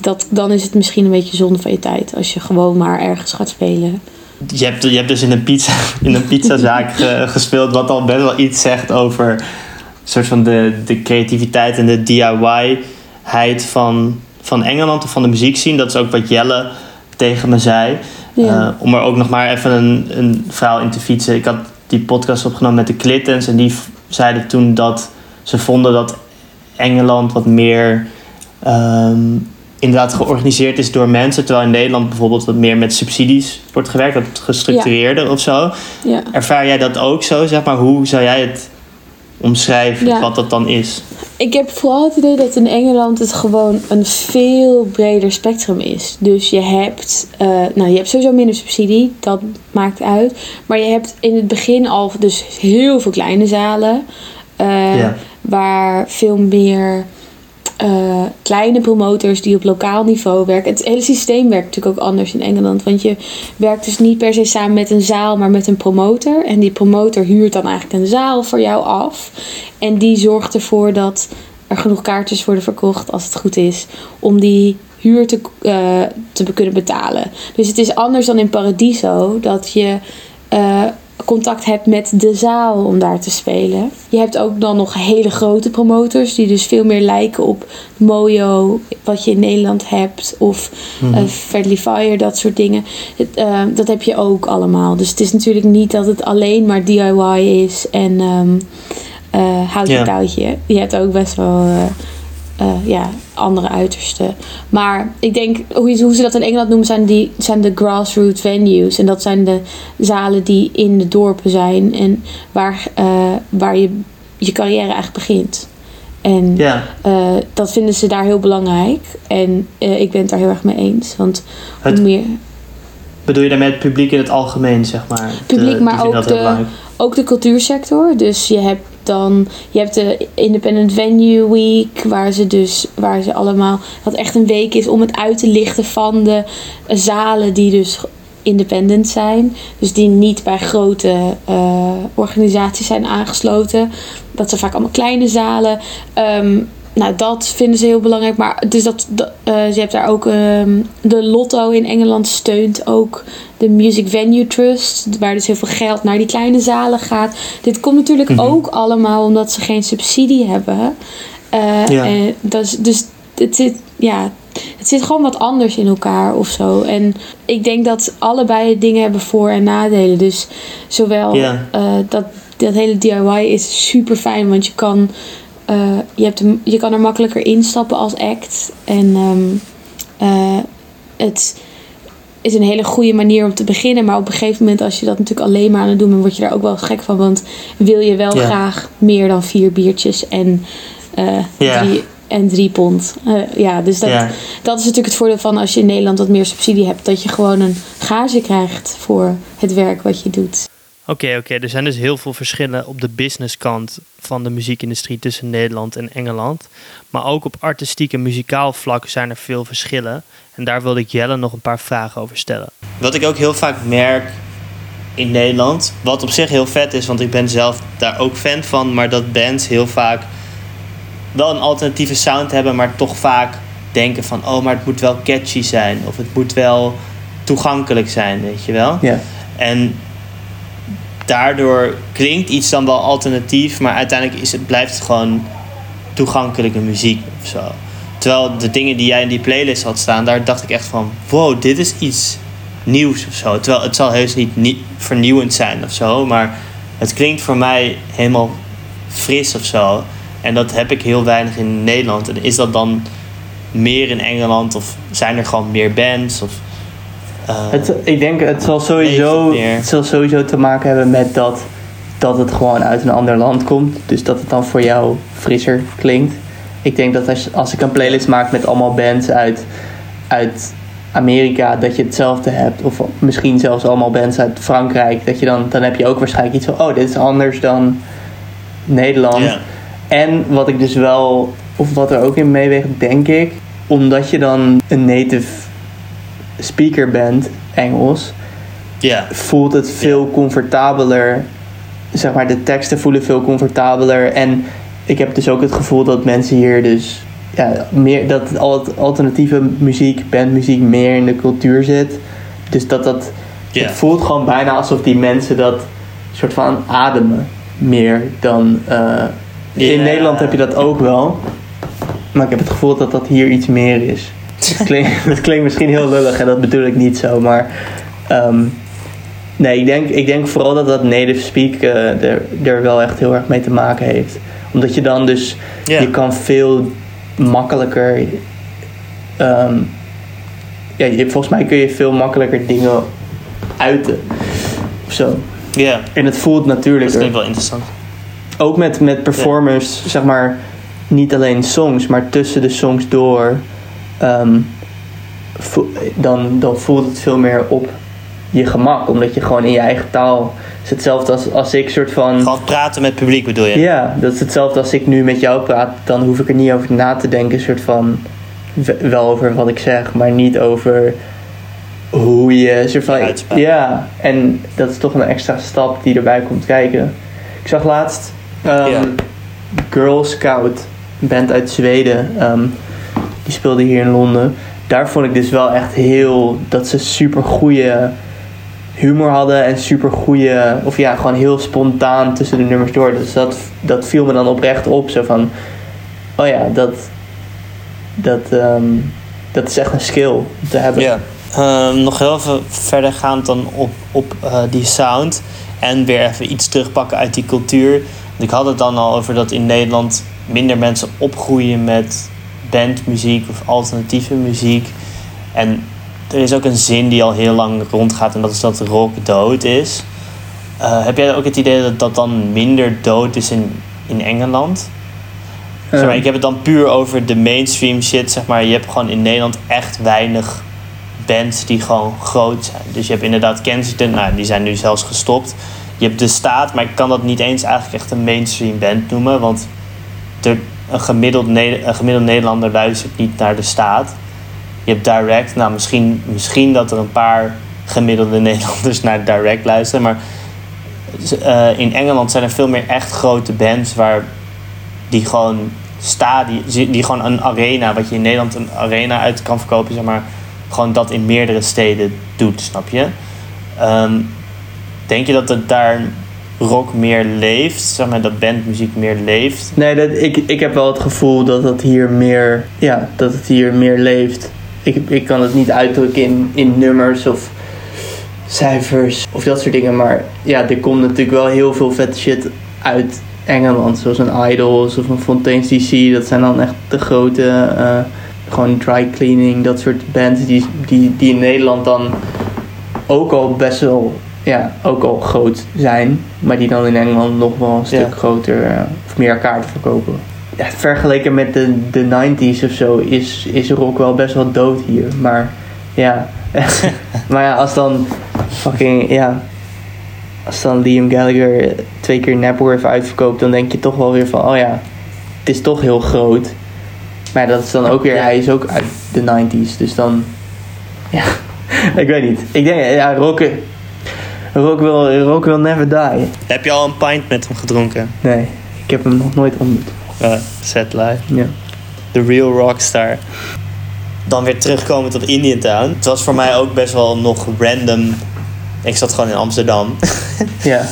S4: dat, dan is het misschien een beetje zonde van je tijd als je gewoon maar ergens gaat spelen.
S2: Je hebt, je hebt dus in een, pizza, in een pizzazaak gespeeld, wat al best wel iets zegt over soort van de, de creativiteit en de DIY-heid van van Engeland of van de muziek zien. Dat is ook wat Jelle tegen me zei. Uh, om er ook nog maar even een, een verhaal in te fietsen. Ik had die podcast opgenomen met de Clintons. En die zeiden toen dat ze vonden dat Engeland wat meer um, inderdaad georganiseerd is door mensen. Terwijl in Nederland bijvoorbeeld wat meer met subsidies wordt gewerkt. Wat gestructureerder ja. of zo. Ja. Ervaar jij dat ook zo? Zeg maar, hoe zou jij het omschrijven wat dat dan is?
S4: Ik heb vooral het idee dat in Engeland het gewoon een veel breder spectrum is. Dus je hebt, uh, nou, je hebt sowieso minder subsidie, dat maakt uit. Maar je hebt in het begin al dus heel veel kleine zalen. Uh, Waar veel meer uh, kleine promotors die op lokaal niveau werken. Het hele systeem werkt natuurlijk ook anders in Engeland. Want je werkt dus niet per se samen met een zaal, maar met een promotor. En die promotor huurt dan eigenlijk een zaal voor jou af. En die zorgt ervoor dat er genoeg kaartjes worden verkocht, als het goed is, om die huur te, uh, te kunnen betalen. Dus het is anders dan in Paradiso, dat je. Uh, contact hebt met de zaal om daar te spelen. Je hebt ook dan nog hele grote promotors die dus veel meer lijken op Mojo, wat je in Nederland hebt, of mm -hmm. Fire, dat soort dingen. Uh, dat heb je ook allemaal. Dus het is natuurlijk niet dat het alleen maar DIY is en um, uh, houtje touwtje. Je hebt ook best wel uh, eh, ja, andere uitersten. Maar ik denk, hoe, hoe ze dat in Engeland noemen, zijn, die, zijn de grassroots venues. En dat zijn de zalen die in de dorpen zijn en waar, uh, waar je je carrière eigenlijk begint. En
S2: Ja.
S4: eh, dat vinden ze daar heel belangrijk. En eh, ik ben het daar heel erg mee eens. Want hoe
S2: Het-
S4: meer,
S2: Bedoel je daarmee het publiek in het algemeen, zeg maar?
S4: Publiek, maar ook de- ook de cultuursector. Dus je hebt dan je hebt de Independent Venue Week, waar ze dus waar ze allemaal wat echt een week is om het uit te lichten van de zalen die dus independent zijn. Dus die niet bij grote eh, organisaties zijn aangesloten. Dat zijn vaak allemaal kleine zalen. Ehm, nou, dat vinden ze heel belangrijk. Maar dus dat, dat eh, je hebt daar ook ehm, de Lotto in Engeland steunt ook de Music Venue Trust, waar dus heel veel geld naar die kleine zalen gaat. Dit komt natuurlijk
S2: Mhm.
S4: ook allemaal omdat ze geen subsidie hebben. Eh,
S2: Ja.
S4: en dat is, dus het zit, ja, het zit gewoon wat anders in elkaar of zo. En ik denk dat allebei dingen hebben voor- en nadelen. Dus zowel
S2: Ja.
S4: eh, dat, dat hele DIY is super fijn, want je kan, eh, je, hebt je kan er makkelijker instappen als act. En ehm, eh, het is een hele goede manier om te beginnen. Maar op een gegeven moment, als je dat natuurlijk alleen maar aan het doen bent, word je daar ook wel gek van. Want wil je wel graag meer dan vier biertjes en,
S2: Ja.
S4: drie, en drie pond. Ja, dus dat, dat is natuurlijk het voordeel van als je in Nederland wat meer subsidie hebt. Dat je gewoon een gage krijgt voor het werk wat je doet.
S1: Oké, oké. Er zijn dus heel veel verschillen op de businesskant van de muziekindustrie tussen Nederland en Engeland. Maar ook op artistiek en muzikaal vlak zijn er veel verschillen. En daar wilde ik Jelle nog een paar vragen over stellen.
S2: Wat ik ook heel vaak merk in Nederland, wat op zich heel vet is, want ik ben zelf daar ook fan van, maar dat bands heel vaak wel een alternatieve sound hebben, maar toch vaak denken van, oh, maar het moet wel catchy zijn of het moet wel toegankelijk zijn, weet je wel?
S3: Ja.
S2: En daardoor klinkt iets dan wel alternatief, maar uiteindelijk is het, blijft het gewoon toegankelijke muziek of zo. Terwijl de dingen die jij in die playlist had staan, daar dacht ik echt van: wow, dit is iets nieuws of zo. Terwijl het zal heus niet, niet vernieuwend zijn of zo, maar het klinkt voor mij helemaal fris of zo. En dat heb ik heel weinig in Nederland. En is dat dan meer in Engeland of zijn er gewoon meer bands? Of,
S3: Het, ik denk, het zal, sowieso, het zal sowieso te maken hebben met dat, dat het gewoon uit een ander land komt. Dus dat het dan voor jou frisser klinkt. Ik denk dat als, als ik een playlist maak met allemaal bands uit, uit Amerika, dat je hetzelfde hebt. Of misschien zelfs allemaal bands uit Frankrijk. Dat je dan, dan heb je ook waarschijnlijk iets van, oh, dit is anders dan Nederland. En wat ik dus wel, of wat er ook in meeweegt, denk ik, omdat je dan een native speaker bent, Engels, voelt het veel comfortabeler. Zeg maar, de teksten voelen veel comfortabeler. En ik heb dus ook het gevoel dat mensen hier dus ja, meer dat al- alternatieve muziek, bandmuziek meer in de cultuur zit. Dus dat dat het voelt gewoon bijna alsof die mensen dat soort van ademen meer dan. eh. In Nederland heb je dat ook wel. Maar ik heb het gevoel dat dat hier iets meer is. Dat klinkt, dat klinkt misschien heel lullig en dat bedoel ik niet zo, maar. ehm, nee, ik denk, ik denk vooral dat dat native speak eh, er, er wel echt heel erg mee te maken heeft. Omdat je dan dus. Je kan veel makkelijker. ehm, ja, je, volgens mij kun je veel makkelijker dingen uiten. Of zo.
S2: Ja,
S3: En het voelt
S2: dat
S3: natuurlijker
S2: klinkt wel interessant.
S3: ook met, met performers, zeg maar, niet alleen songs, maar tussen de songs door, ehm, vo- dan, dan voelt het veel meer op je gemak, omdat je gewoon in je eigen taal. Het is hetzelfde als, als ik soort van.
S2: Gewoon praten met het publiek bedoel je?
S3: Ja, dat is hetzelfde als ik nu met jou praat, dan hoef ik er niet over na te denken, soort van. Wel over wat ik zeg, maar niet over hoe je. Soort van,
S2: uitspraak.
S3: ja, en dat is toch een extra stap die erbij komt kijken. Ik zag laatst
S2: Ja.
S3: Girl Scout, band uit Zweden. ehm, die speelde hier in Londen. Daar vond ik dus wel echt heel. dat ze super goede humor hadden en super goede. of ja, gewoon heel spontaan tussen de nummers door. Dus dat, dat viel me dan oprecht op. Zo van. Oh ja, dat. dat, ehm, dat is echt een skill te hebben.
S2: Ja. Ehm, nog heel even verder gaand dan op, op eh, die sound. En weer even iets terugpakken uit die cultuur. Want ik had het dan al over dat in Nederland minder mensen opgroeien met bandmuziek of alternatieve muziek. En er is ook een zin die al heel lang rondgaat en dat is dat rock dood is. Uh, heb jij ook het idee dat dat dan minder dood is in, in Engeland? Zeg maar, ik heb het dan puur over de mainstream shit. Zeg maar. Je hebt gewoon in Nederland echt weinig bands die gewoon groot zijn. Dus je hebt inderdaad Kensington, nou, die zijn nu zelfs gestopt. Je hebt De Staat, maar ik kan dat niet eens eigenlijk echt een mainstream band noemen. Want de, een, gemiddeld, een gemiddeld Nederlander luistert niet naar De Staat. Je hebt Direct, nou misschien, misschien dat er een paar gemiddelde Nederlanders naar Direct luisteren. Maar uh, in Engeland zijn er veel meer echt grote bands waar die gewoon stadie, die gewoon een arena, wat je in Nederland een arena uit kan verkopen, zeg maar, gewoon dat in meerdere steden doet, snap je? Um, denk je dat het daar rock meer leeft, zeg maar, dat bandmuziek meer leeft?
S3: Nee, dat, ik, ik heb wel het gevoel dat het hier meer, ja, dat het hier meer leeft. Ik, ik kan het niet uitdrukken in, in nummers of cijfers of dat soort dingen. Maar ja, er komt natuurlijk wel heel veel vette shit uit Engeland. Zoals een Idols of een Fontaine's DC. Dat zijn dan echt de grote, uh, gewoon dry cleaning, dat soort bands die, die, die in Nederland dan ook al best wel, ja, ook al groot zijn. Maar die dan in Engeland nog wel een stuk groter uh, of meer kaarten verkopen. Ja, vergeleken met de, de 90s of zo is, is rock wel best wel dood hier. Maar ja, maar ja, als dan fucking, ja, als dan Liam Gallagher twee keer Napworth uitverkoopt, dan denk je toch wel weer van, oh ja, het is toch heel groot. Maar dat is dan ook weer, hij is ook uit de 90s, dus dan, ja, ik weet niet. Ik denk, ja, rock, rock, will, rock will never die.
S2: Heb je al een pint met hem gedronken?
S3: Nee, ik heb hem nog nooit ontmoet.
S2: Uh, set live.
S3: Ja.
S2: The real rockstar. Dan weer terugkomen tot Indian Town. Het was voor mij ook best wel nog random ik zat gewoon in Amsterdam.
S3: Ja.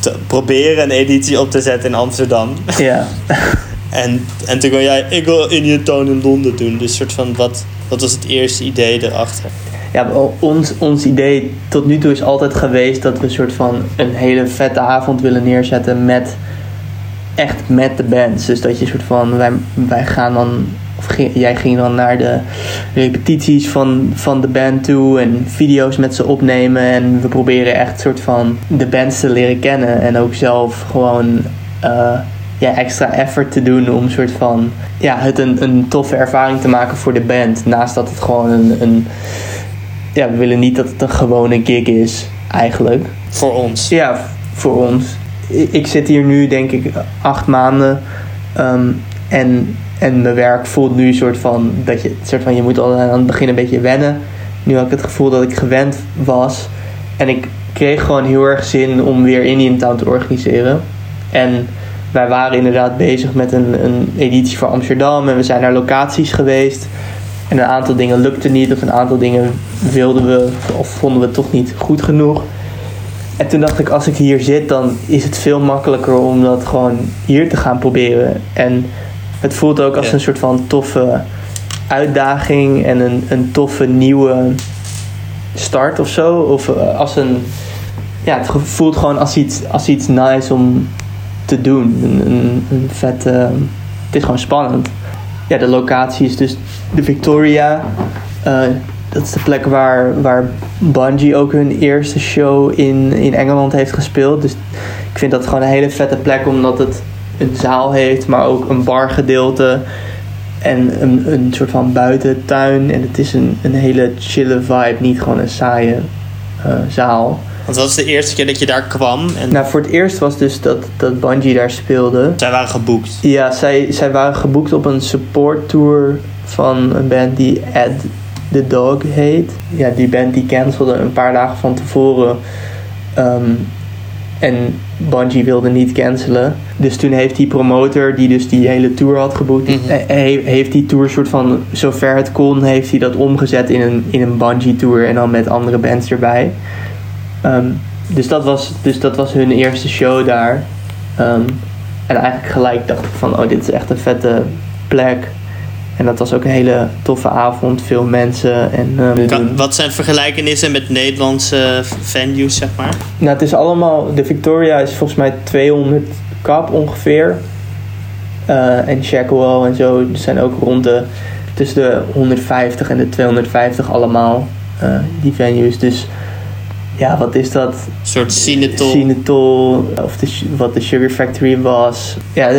S2: Te proberen een editie op te zetten in Amsterdam.
S3: Ja.
S2: en, en toen kon jij, ik wil Indian Town in Londen doen. Dus soort van, wat, wat was het eerste idee erachter?
S3: Ja, ons, ons idee tot nu toe is altijd geweest dat we een soort van een hele vette avond willen neerzetten met echt met de bands. Dus dat je soort van, wij, wij gaan dan of jij ging dan naar de repetities van, van de band toe en video's met ze opnemen. En we proberen echt soort van de bands te leren kennen. En ook zelf gewoon uh, ja, extra effort te doen om soort van ja, het een, een toffe ervaring te maken voor de band. Naast dat het gewoon een, een ja, we willen niet dat het een gewone gig is, eigenlijk.
S2: Voor ons?
S3: Ja, voor ons. Ik zit hier nu, denk ik, acht maanden. Um, en en mijn werk voelt nu een soort van dat je, soort van, je moet al aan het begin een beetje wennen. Nu had ik het gevoel dat ik gewend was. En ik kreeg gewoon heel erg zin om weer Indian Town te organiseren. En wij waren inderdaad bezig met een, een editie voor Amsterdam. En we zijn naar locaties geweest. En een aantal dingen lukte niet. Of een aantal dingen wilden we of vonden we toch niet goed genoeg. En toen dacht ik, als ik hier zit, dan is het veel makkelijker om dat gewoon hier te gaan proberen. En het voelt ook als een soort van toffe uitdaging en een, een toffe nieuwe start of zo. Of eh, als een. Ja, het voelt gewoon als iets, als iets nice om te doen. Een, een, een vet. Uh, het is gewoon spannend. Ja, de locatie is dus de Victoria. Uh, dat is de plek waar, waar Bungie ook hun eerste show in, in Engeland heeft gespeeld. Dus ik vind dat gewoon een hele vette plek, omdat het een zaal heeft, maar ook een bargedeelte. En een, een soort van buitentuin. En het is een, een hele chille vibe, niet gewoon een saaie uh, zaal.
S2: Want wat was de eerste keer dat je daar kwam?
S3: En... Nou, voor het eerst was dus dat, dat Bungie daar speelde.
S2: Zij waren geboekt?
S3: Ja, zij, zij waren geboekt op een support tour van een band die Ed the Dog heet. Ja, die band die cancelde een paar dagen van tevoren. Um, en Bungie wilde niet cancelen. Dus toen heeft die promotor, die dus die hele tour had geboekt, mm heeft die tour soort van, zover het kon, heeft hij dat omgezet in een, in een Bungie tour en dan met andere bands erbij. Ehm, dus, dat was, dus dat was hun eerste show daar. Um, en eigenlijk gelijk dacht ik van, oh dit is echt een vette plek. En dat was ook een hele toffe avond, veel mensen. En,
S2: um, wat zijn vergelijkenissen met Nederlandse venues, zeg maar?
S3: Nou, het is allemaal, de Victoria is volgens mij 200 kap ongeveer. eh, en Shackwell en zo zijn ook rond de tussen de 150 en de 250 allemaal uh, die venues. Dus ja, wat is dat?
S2: Een soort Cinetol.
S3: Cinetol, of de, wat de Sugar Factory was. Ja,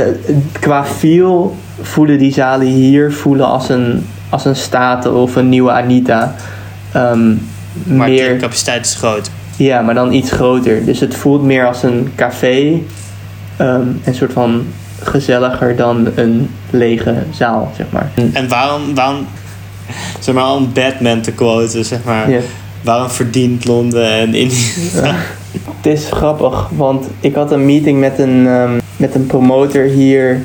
S3: qua feel voelen die zalen hier voelen als een, als een Staten of een nieuwe Anita. Um,
S2: maar meer, de capaciteit is groot.
S3: Ja, maar dan iets groter. Dus het voelt meer als een café. Um, een soort van gezelliger dan een lege zaal, zeg maar.
S2: En waarom, waarom zeg maar, om Batman te quoten, zeg maar. Waarom verdient Londen en India?
S3: Het is grappig, want ik had een meeting met een, um, met een promotor hier.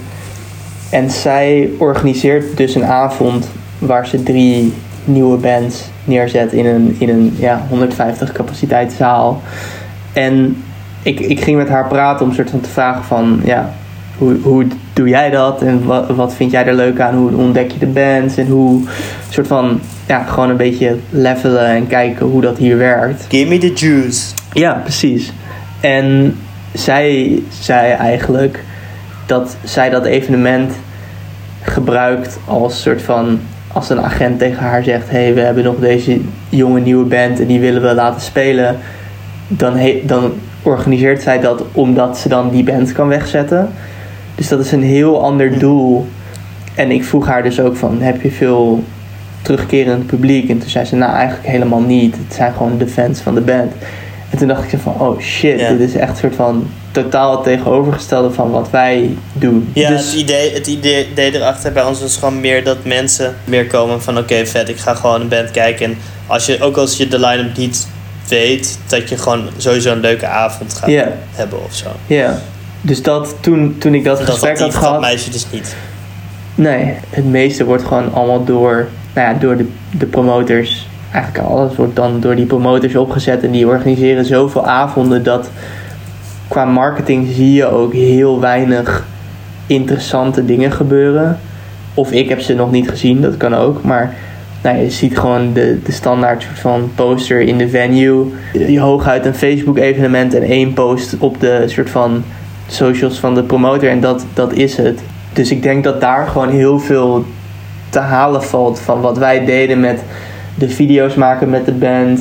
S3: En zij organiseert dus een avond waar ze drie nieuwe bands neerzet in een, in een ja, 150 capaciteitszaal. En ik, ik ging met haar praten om soort van te vragen van ja, hoe, hoe doe jij dat en wat, wat vind jij er leuk aan? Hoe ontdek je de bands en hoe soort van ja, gewoon een beetje levelen en kijken hoe dat hier werkt.
S2: Give me the juice.
S3: Ja, precies. En zij zei eigenlijk dat zij dat evenement gebruikt als soort van als een agent tegen haar zegt: hey, we hebben nog deze jonge nieuwe band en die willen we laten spelen, dan, dan organiseert zij dat omdat ze dan die band kan wegzetten. Dus dat is een heel ander doel. En ik vroeg haar dus ook van, heb je veel terugkerend publiek? En toen zei ze, nou eigenlijk helemaal niet. Het zijn gewoon de fans van de band. En toen dacht ik van, oh shit, dit is echt een soort van totaal het tegenovergestelde van wat wij doen.
S2: Ja, dus, het, idee, het idee erachter bij ons was gewoon meer dat mensen meer komen van oké, vet, ik ga gewoon een band kijken. En als je, ook als je de line-up niet weet, dat je gewoon sowieso een leuke avond gaat hebben of zo.
S3: Ja, dus dat, toen, toen ik dat, dat gesprek had gehad...
S2: Dat meisje dus niet.
S3: Nee, het meeste wordt gewoon allemaal door, nou ja, door de, de promotors. Eigenlijk alles wordt dan door die promotors opgezet. En die organiseren zoveel avonden dat qua marketing zie je ook heel weinig interessante dingen gebeuren. Of ik heb ze nog niet gezien, dat kan ook. Maar nou, je ziet gewoon de, de standaard soort van poster in de venue. Je hooguit een Facebook evenement en één post op de soort van socials van de promotor en dat, dat is het. Dus ik denk dat daar gewoon heel veel te halen valt van wat wij deden met de video's maken met de band.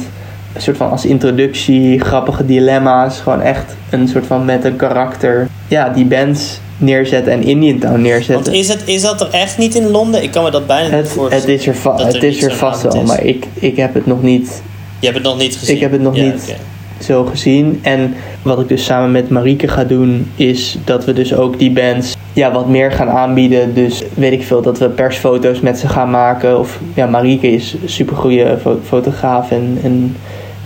S3: Een soort van als introductie, grappige dilemma's. Gewoon echt een soort van met een karakter. Ja, die bands neerzetten en Indian Town neerzetten.
S2: Want is, het, is dat er echt niet in Londen? Ik kan me dat bijna
S3: niet
S2: voorstellen.
S3: Het is er, va het is er vast wel, maar ik, ik heb het nog niet...
S2: Je hebt het nog niet gezien?
S3: Ik heb het nog niet zo gezien. En wat ik dus samen met Marieke ga doen, is dat we dus ook die bands ja, wat meer gaan aanbieden. Dus weet ik veel, dat we persfoto's met ze gaan maken. Of ja, Marieke is een supergoeie fotograaf en, en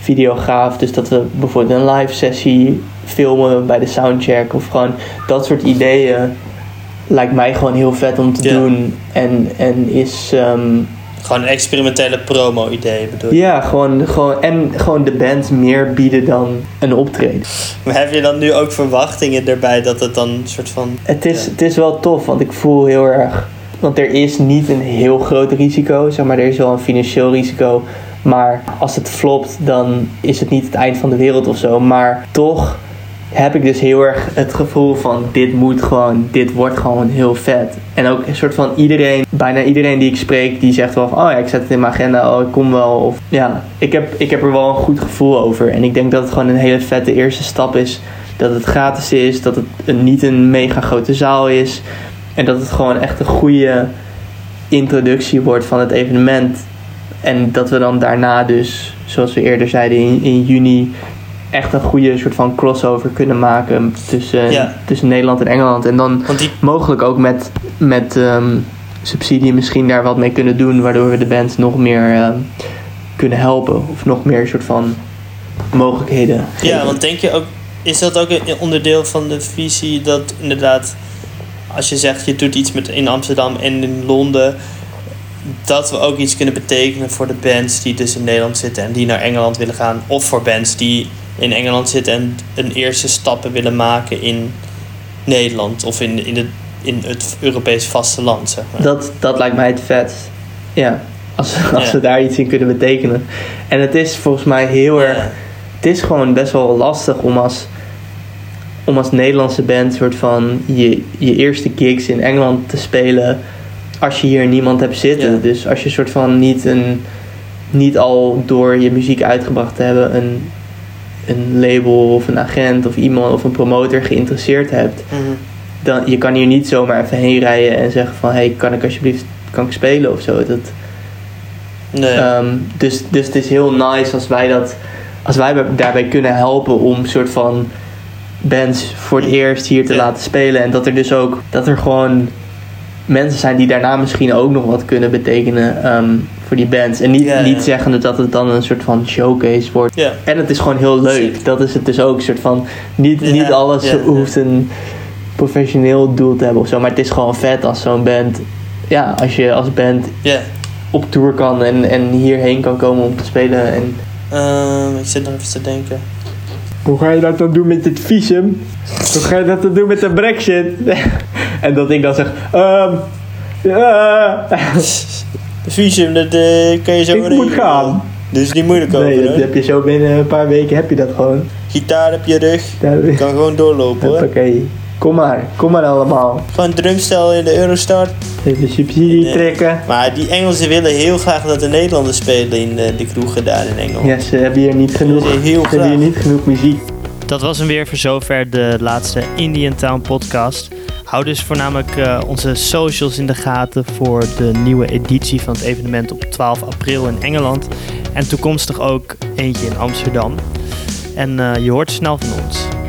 S3: videograaf. Dus dat we bijvoorbeeld een live sessie filmen bij de soundcheck. Of gewoon dat soort ideeën lijkt mij gewoon heel vet om te doen. En, en is... Ehm,
S2: gewoon een experimentele promo-idee bedoel je?
S3: Ja, gewoon, gewoon, en gewoon de band meer bieden dan een optreden.
S2: Maar heb je dan nu ook verwachtingen erbij dat het dan een soort van...
S3: Het is, het is wel tof, want ik voel heel erg... Want er is niet een heel groot risico, zeg maar, er is wel een financieel risico. Maar als het flopt, dan is het niet het eind van de wereld of zo. Maar toch heb ik dus heel erg het gevoel van dit moet gewoon, dit wordt gewoon heel vet. En ook een soort van iedereen, bijna iedereen die ik spreek, die zegt wel van, oh ja, ik zet het in mijn agenda, oh ik kom wel. Of ja, ik heb, ik heb er wel een goed gevoel over. En ik denk dat het gewoon een hele vette eerste stap is. Dat het gratis is, dat het een, niet een mega grote zaal is. En dat het gewoon echt een goede introductie wordt van het evenement. En dat we dan daarna dus, zoals we eerder zeiden, in, in juni echt een goede soort van crossover kunnen maken tussen, tussen Nederland en Engeland. En dan mogelijk ook met, met ehm, subsidie misschien daar wat mee kunnen doen, waardoor we de band nog meer ehm, kunnen helpen. Of nog meer soort van mogelijkheden.
S2: Ja, want denk je ook, is dat ook een onderdeel van de visie dat inderdaad, als je zegt je doet iets met in Amsterdam en in Londen dat we ook iets kunnen betekenen voor de bands die dus in Nederland zitten en die naar Engeland willen gaan. Of voor bands die in Engeland zitten en een eerste stappen willen maken in Nederland of in, in, de, in het Europees vasteland. Zeg maar.
S3: dat, dat lijkt mij het vet. Ja, als, als we daar iets in kunnen betekenen. En het is volgens mij heel erg. Het is gewoon best wel lastig om als om als Nederlandse band soort van je, je eerste gigs in Engeland te spelen als je hier niemand hebt zitten.
S2: Ja.
S3: Dus als je soort van niet een niet al door je muziek uitgebracht te hebben een, een label of een agent of iemand of een promotor geïnteresseerd hebt,
S2: Mhm.
S3: dan je kan hier niet zomaar even heen rijden en zeggen van hey, kan ik alsjeblieft kan ik spelen of zo. Dat,
S2: Nee.
S3: Ehm, dus, dus het is heel nice als wij dat als wij bij- daarbij kunnen helpen om soort van bands voor het eerst hier te
S2: Ja.
S3: laten spelen. En dat er dus ook dat er gewoon mensen zijn die daarna misschien ook nog wat kunnen betekenen ehm, voor die bands. En niet,
S2: Ja, ja.
S3: niet zeggende dat het dan een soort van showcase wordt.
S2: ja.
S3: En het is gewoon heel leuk. Dat is het dus ook. Een soort van, niet,
S2: Ja,
S3: niet alles
S2: ja, ja.
S3: hoeft een professioneel doel te hebben of zo. Maar het is gewoon vet als zo'n band. Ja, als je als band
S2: ja.
S3: op tour kan en, en hierheen kan komen om te spelen. En
S2: Ehm, ik zit nog even te denken.
S3: hoe ga je dat dan doen met dit visum? Hoe ga je dat dan doen met de brexit? en dat ik dan zeg, ehm ja,
S2: De visum, dat eh, kan je zo
S3: ik moet gaan.
S2: Dus niet moeilijk over,
S3: Nee, dat
S2: hoor.
S3: heb je zo binnen een paar weken heb je dat gewoon.
S2: Gitaar op je rug. Je kan gewoon doorlopen hoor.
S3: Hoppakee. Kom maar, kom maar allemaal.
S2: Gewoon drumstel in de Eurostar.
S3: Even subsidie trekken.
S2: Maar die Engelsen willen heel graag dat de Nederlanders spelen in de, de kroegen daar in Engeland.
S3: Ja, ze hebben hier niet genoeg,
S2: heel
S3: ze hebben hier niet genoeg muziek.
S1: Dat was hem weer voor zover de laatste Indian Town podcast. Hou dus voornamelijk eh, onze socials in de gaten voor de nieuwe editie van het evenement op 12 april in Engeland. En toekomstig ook eentje in Amsterdam. En eh, je hoort snel van ons.